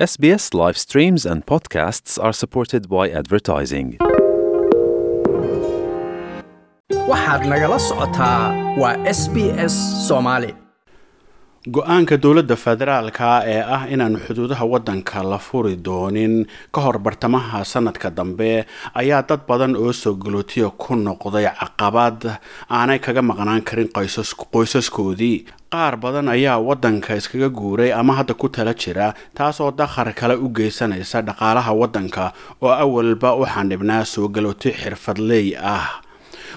SBS live streams and podcasts are supported by advertising. waxaad nagala socotaa waa s b s soomaali go'aanka dowladda federaalka ee ah inaan xuduudaha waddanka la furi doonin ka hor bartamaha sanadka dambe ayaa dad badan oo soo galootiya ku noqday caqabad aanay kaga maqnaan karin qoysaskoodii. Qaar badan ayaa waddanka iskaga guuray ama hadda ku tala jira taasoo dakhar kale u geysanaysa dhaqaalaha waddanka oo awalba u xandhibnaa soo galooti xirfadley ah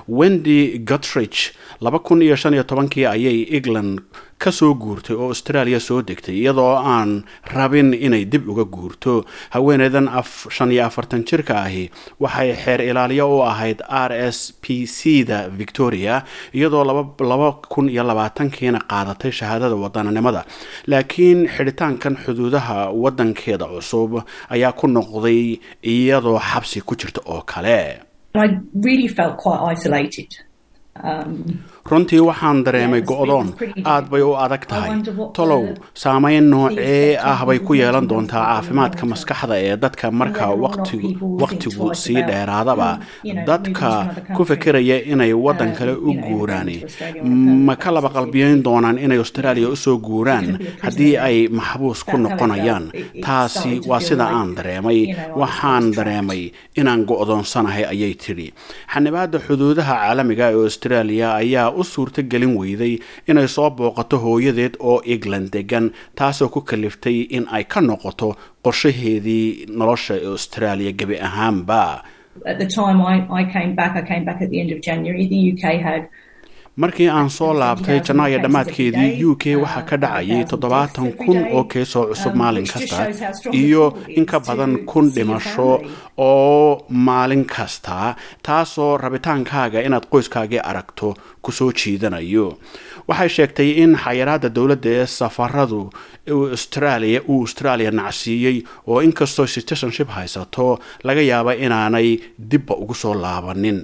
wendy gutrich laba kun iyo shan iyo tobankii ayay england ka soo guurtay oo australia soo degtay iyadoo aan rabin inay dib uga guurto. Haweeneydan shan iyo afartan jirka ahi waxay xeer ilaaliyo u ahayd r s p c da victoria iyadoo laba kun iyo labaatankiina qaadatay shahaadada wadananimada laakiin xidhitaankan xuduudaha wadankeeda cusub ayaa ku noqday iyadoo xabsi ku jirta oo kale I really felt quite isolated. Runtii waxaan dareemay go-doon. aad bay u adag tahay tolow saameyn noocee ah bay ku yeelan doontaa caafimaadka maskaxda ee dadka marka waqtigu sii dheeraadaba dadka ku fekeraya inay waddan kale u guuraan. Ma ka laba qalbiyeyn doonaan inay australia u soo guuraan haddii ay maxbuus ku noqonayaan? taasi waa sida aan dareemay. waxaan dareemay inaan go-doonsanahay ayay tidhi. Xanibaada xuduudaha caalamiga ee australia ayaa u suurto gelin weyday inay soo booqato hooyadeed oo england degan taasoo ku kaliftay in ay ka noqoto qorshaheedii nolosha ee australia gebi ahaanba Markii aan soo laabtay janaayo dhammaadkeedii u k waxaa ka dhacayay toddobaatan kun oo keesoo cusub maalin kasta iyo in ka badan kun dhimasho oo maalin kasta taasoo rabitaankaaga inaad qoyskaagii aragto ku soo jiidanayo. Waxay sheegtay in xayiraada dowladda ee safaradu australia uu australia nacsiiyey oo inkastoo citizenship haysato laga yaaba inaanay dibba ugu soo laabanin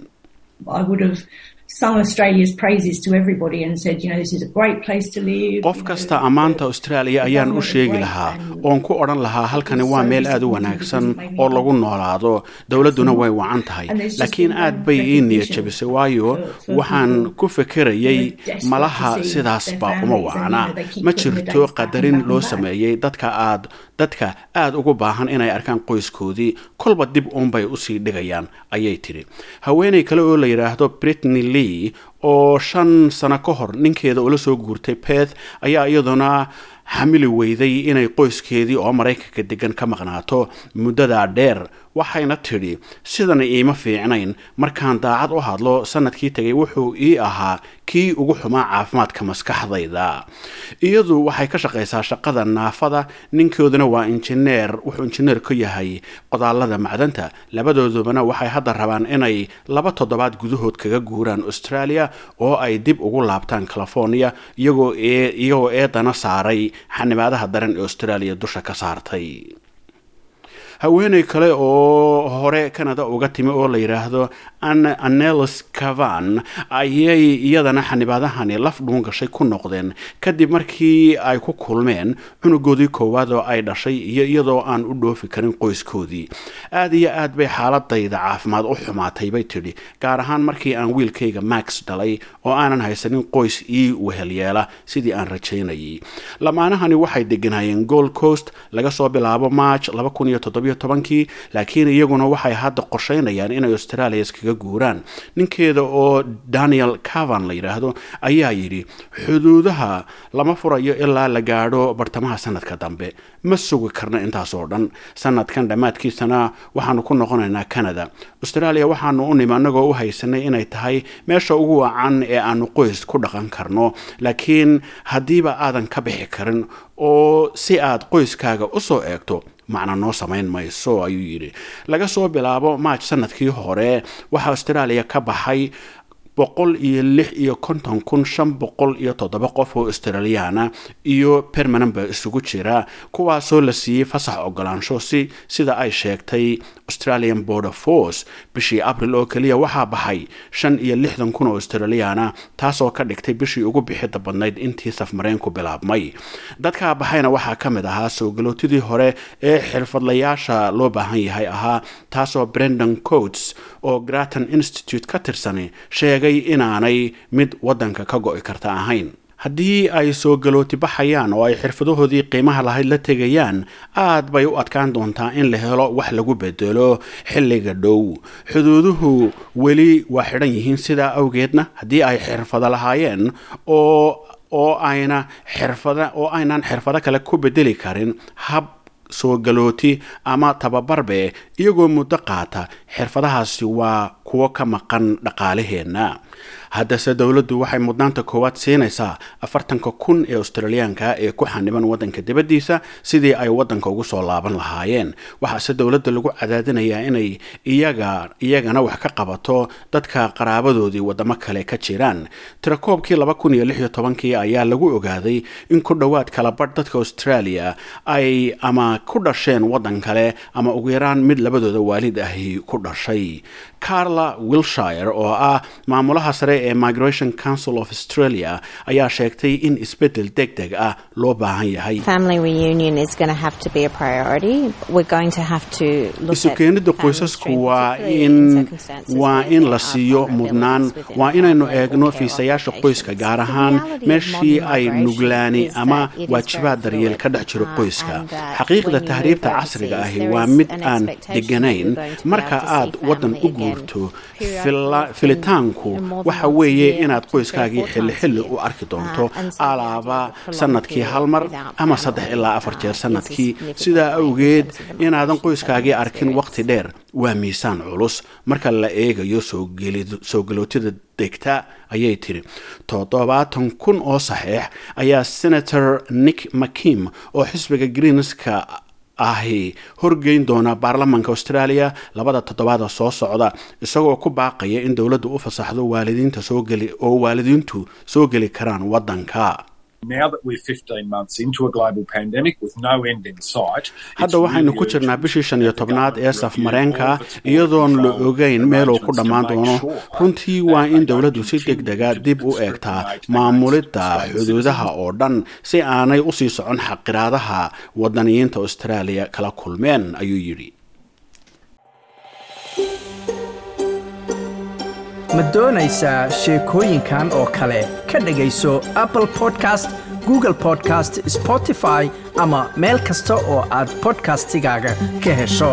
I would have sung Australia's praises to everybody and said, you know, this is a great place to live. qof kasta ammaanta australia ayaan u sheegi lahaa oon ku odhan lahaa halkani waa meel aada u wanaagsan oo lagu noolaado. Dowladduna way wacan tahay. Laakiin aad bay ii niyad jabisay waayo waxaan ku fekerayay malaha sidaasba uma wacna ma jirto qadarin loo sameeyey dadka aad dadka aada ugu baahan inay arkaan qoyskoodii kolba dib uunbay u sii dhigayaan ayay tidhi. Haweeney kale oo la yidhaahdo britney lee oo shan sano ka hor ninkeeda ula soo guurtay beth ayaa iyaduna xamili weyday inay qoyskeedii oo maraykanka degan ka maqnaato muddadaa dheer waxayna tidhi sidan iima fiicnayn. Markaan daacad u hadlo sannadkii tegay wuxuu ii ahaa kii ugu xumaa caafimaadka maskaxdayda. Iyadu waxay ka shaqaysaa shaqada naafada ninkooduna waa injineer wuxuu injineer ka yahay qodaalada macdanta. Labadoodubana waxay hadda rabaan inay laba toddobaad gudahood kaga guuraan australia oo ay dib ugu laabtaan california iyagoo eedana saaray xanibaadaha daran ee australia dusha ka saartay haweeney kale oo hore canada uga timi oo la yidhaahdo anelis cavan ayay iyadana xanibaadahani laf dhuun gashay ku noqdeen. Kadib markii ay ku kulmeen cunugoodii koowaad oo ay dhashay iyo iyadoo aan u dhoofi karin qoyskoodii. Aada iyo aad bay xaaladayda caafimaad u xumaatay bay tidhi gaar ahaan markii aan wiilkayga max dhalay oo aanan haysanin qoys ii wehelyeela sidii aan rajaynayay lamaanahani waxay deganayeen gold coast laga soo bilaabo march tobankii laakiin iyaguna waxay hadda qorsheynayaan inay australia iskaga guuraan. Ninkeeda oo daniel cavan la yidhaahdo ayaa yidhi xuduudaha lama furayo ilaa la gaadho bartamaha sanadka dambe. Ma sugi karna intaasoo dhan. Sanadkan dhammaadkiisana waxaanu ku noqonaynaa canada. Australia waxaanu u nimi annagoo u haysanay inay tahay meesha ugu wacan ee aanu qoys ku dhaqan karno. Laakiin haddiiba aadan ka bixi karin oo si aad qoyskaaga u soo eegto macna noo samayn mayso ayuu yidhi. Laga soo bilaabo march sannadkii hore waxaa australia ka baxay boqol iyo lix iyo konton kun shan boqol iyo toddoba qof oo australiyaana iyo permanent ba isugu jira. Kuwaasoo la siiyey fasax ogolaansho si sida ay sheegtay australian border force. Bishii abril oo keliya waxaa baxay shan iyo lixdan kun oo australiana taasoo ka dhigtay bishii ugu bixida badnayd intii safmareenku bilaabmay. Dadkaa baxayna waxaa ka mid ahaa soo galootidii hore ee xirfadlayaasha loo baahan yahay ahaa taasoo brendan coats oo graton institute ka tirsani sheegay inaanay mid waddanka ka go-i karta ahayn. Haddii ay soo galooti baxayaan oo ay xirfadahoodii qiimaha lahayd la tegayaan aad bay u adkaan doontaa in la helo wax lagu bedelo xilliga dhow. Xuduuduhu weli waa xidhan yihiin sidaa awgeedna haddii ay xirfado lahaayeen oo oo ayna xirfada oo aynaan xirfado kale ku bedeli karin. Hab soo galooti ama tababarbe iyagoo muddo qaata. Xirfadahaasi waa kuwo ka maqan dhaqaalaheenna. Haddase dowladdu waxay mudnaanta koowaad siinaysaa afartanka kun ee australiyaanka ee ku xaniban waddanka dibaddiisa sidii ay waddanka ugu soo laaban lahaayeen. Waxaase dowladda lagu cadaadinayaa inay iyaga iyagana wax ka qabato dadka qaraabadoodii waddamo kale ka jiraan. Tirakoobkii laba kun iyo lix iyo tobankii ayaa lagu ogaaday in ku dhowaad kala badh dadka australia ay ama ku dhasheen waddan kale ama ugu yaraan mid labadooda waalid ahi ku dhashay carla wilshire oo ah maamulaha sare ee migration council of australia ayaa sheegtay in isbeddel deg deg ah loo baahan yahay. Isu keenidda qoysasku waa in waa in la siiyo mudnaan. waa inaynu eegno fiisayaasha qoyska gaar ahaan meeshii ay nuglaani ama waajibaad daryeel ka dhex jiro qoyska. xaqiiqda tahriibta casriga ahi waa mid aan deganayn. marka aad waddan u guurto filitaanku waxa weeye inaad qoyskaagii xilli xilli u arki doonto alaaba sannadkii hal mar ama saddex ilaa afar jeer sannadkii sidaa awgeed inaadan qoyskaagii arkin waqti dheer waa miisaan culus. Marka la eegayo soo galootida degta ayay tiri toddobaatan kun oo saxeex ayaa senator nick mckim oo xisbiga greenska ahi. Horgeyn doona baarlamanka australia labada toddobaada soo socda isagoo ku baaqaya in dowladdu u fasaxdo waalidiinta soogeli oo waalidiintu soo geli karaan waddanka hadda waxaynu ku jirnaa bishii shan iyo tobnaad ee safmareenka iyadoon la ogeyn meeluu ku dhammaan doono. runtii waa in dowladdu si deg dega dib u eegtaa maamulidda xuduudaha oo dhan si aanay u sii socon xaqiraadaha wadaniyiinta australia kala kulmeen ayuu yidhi ma doonaysaa sheekooyinkan oo kale. Ka dhegayso apple podcast google podcast spotify ama meel kasta oo aad bodkastigaaga ka hesho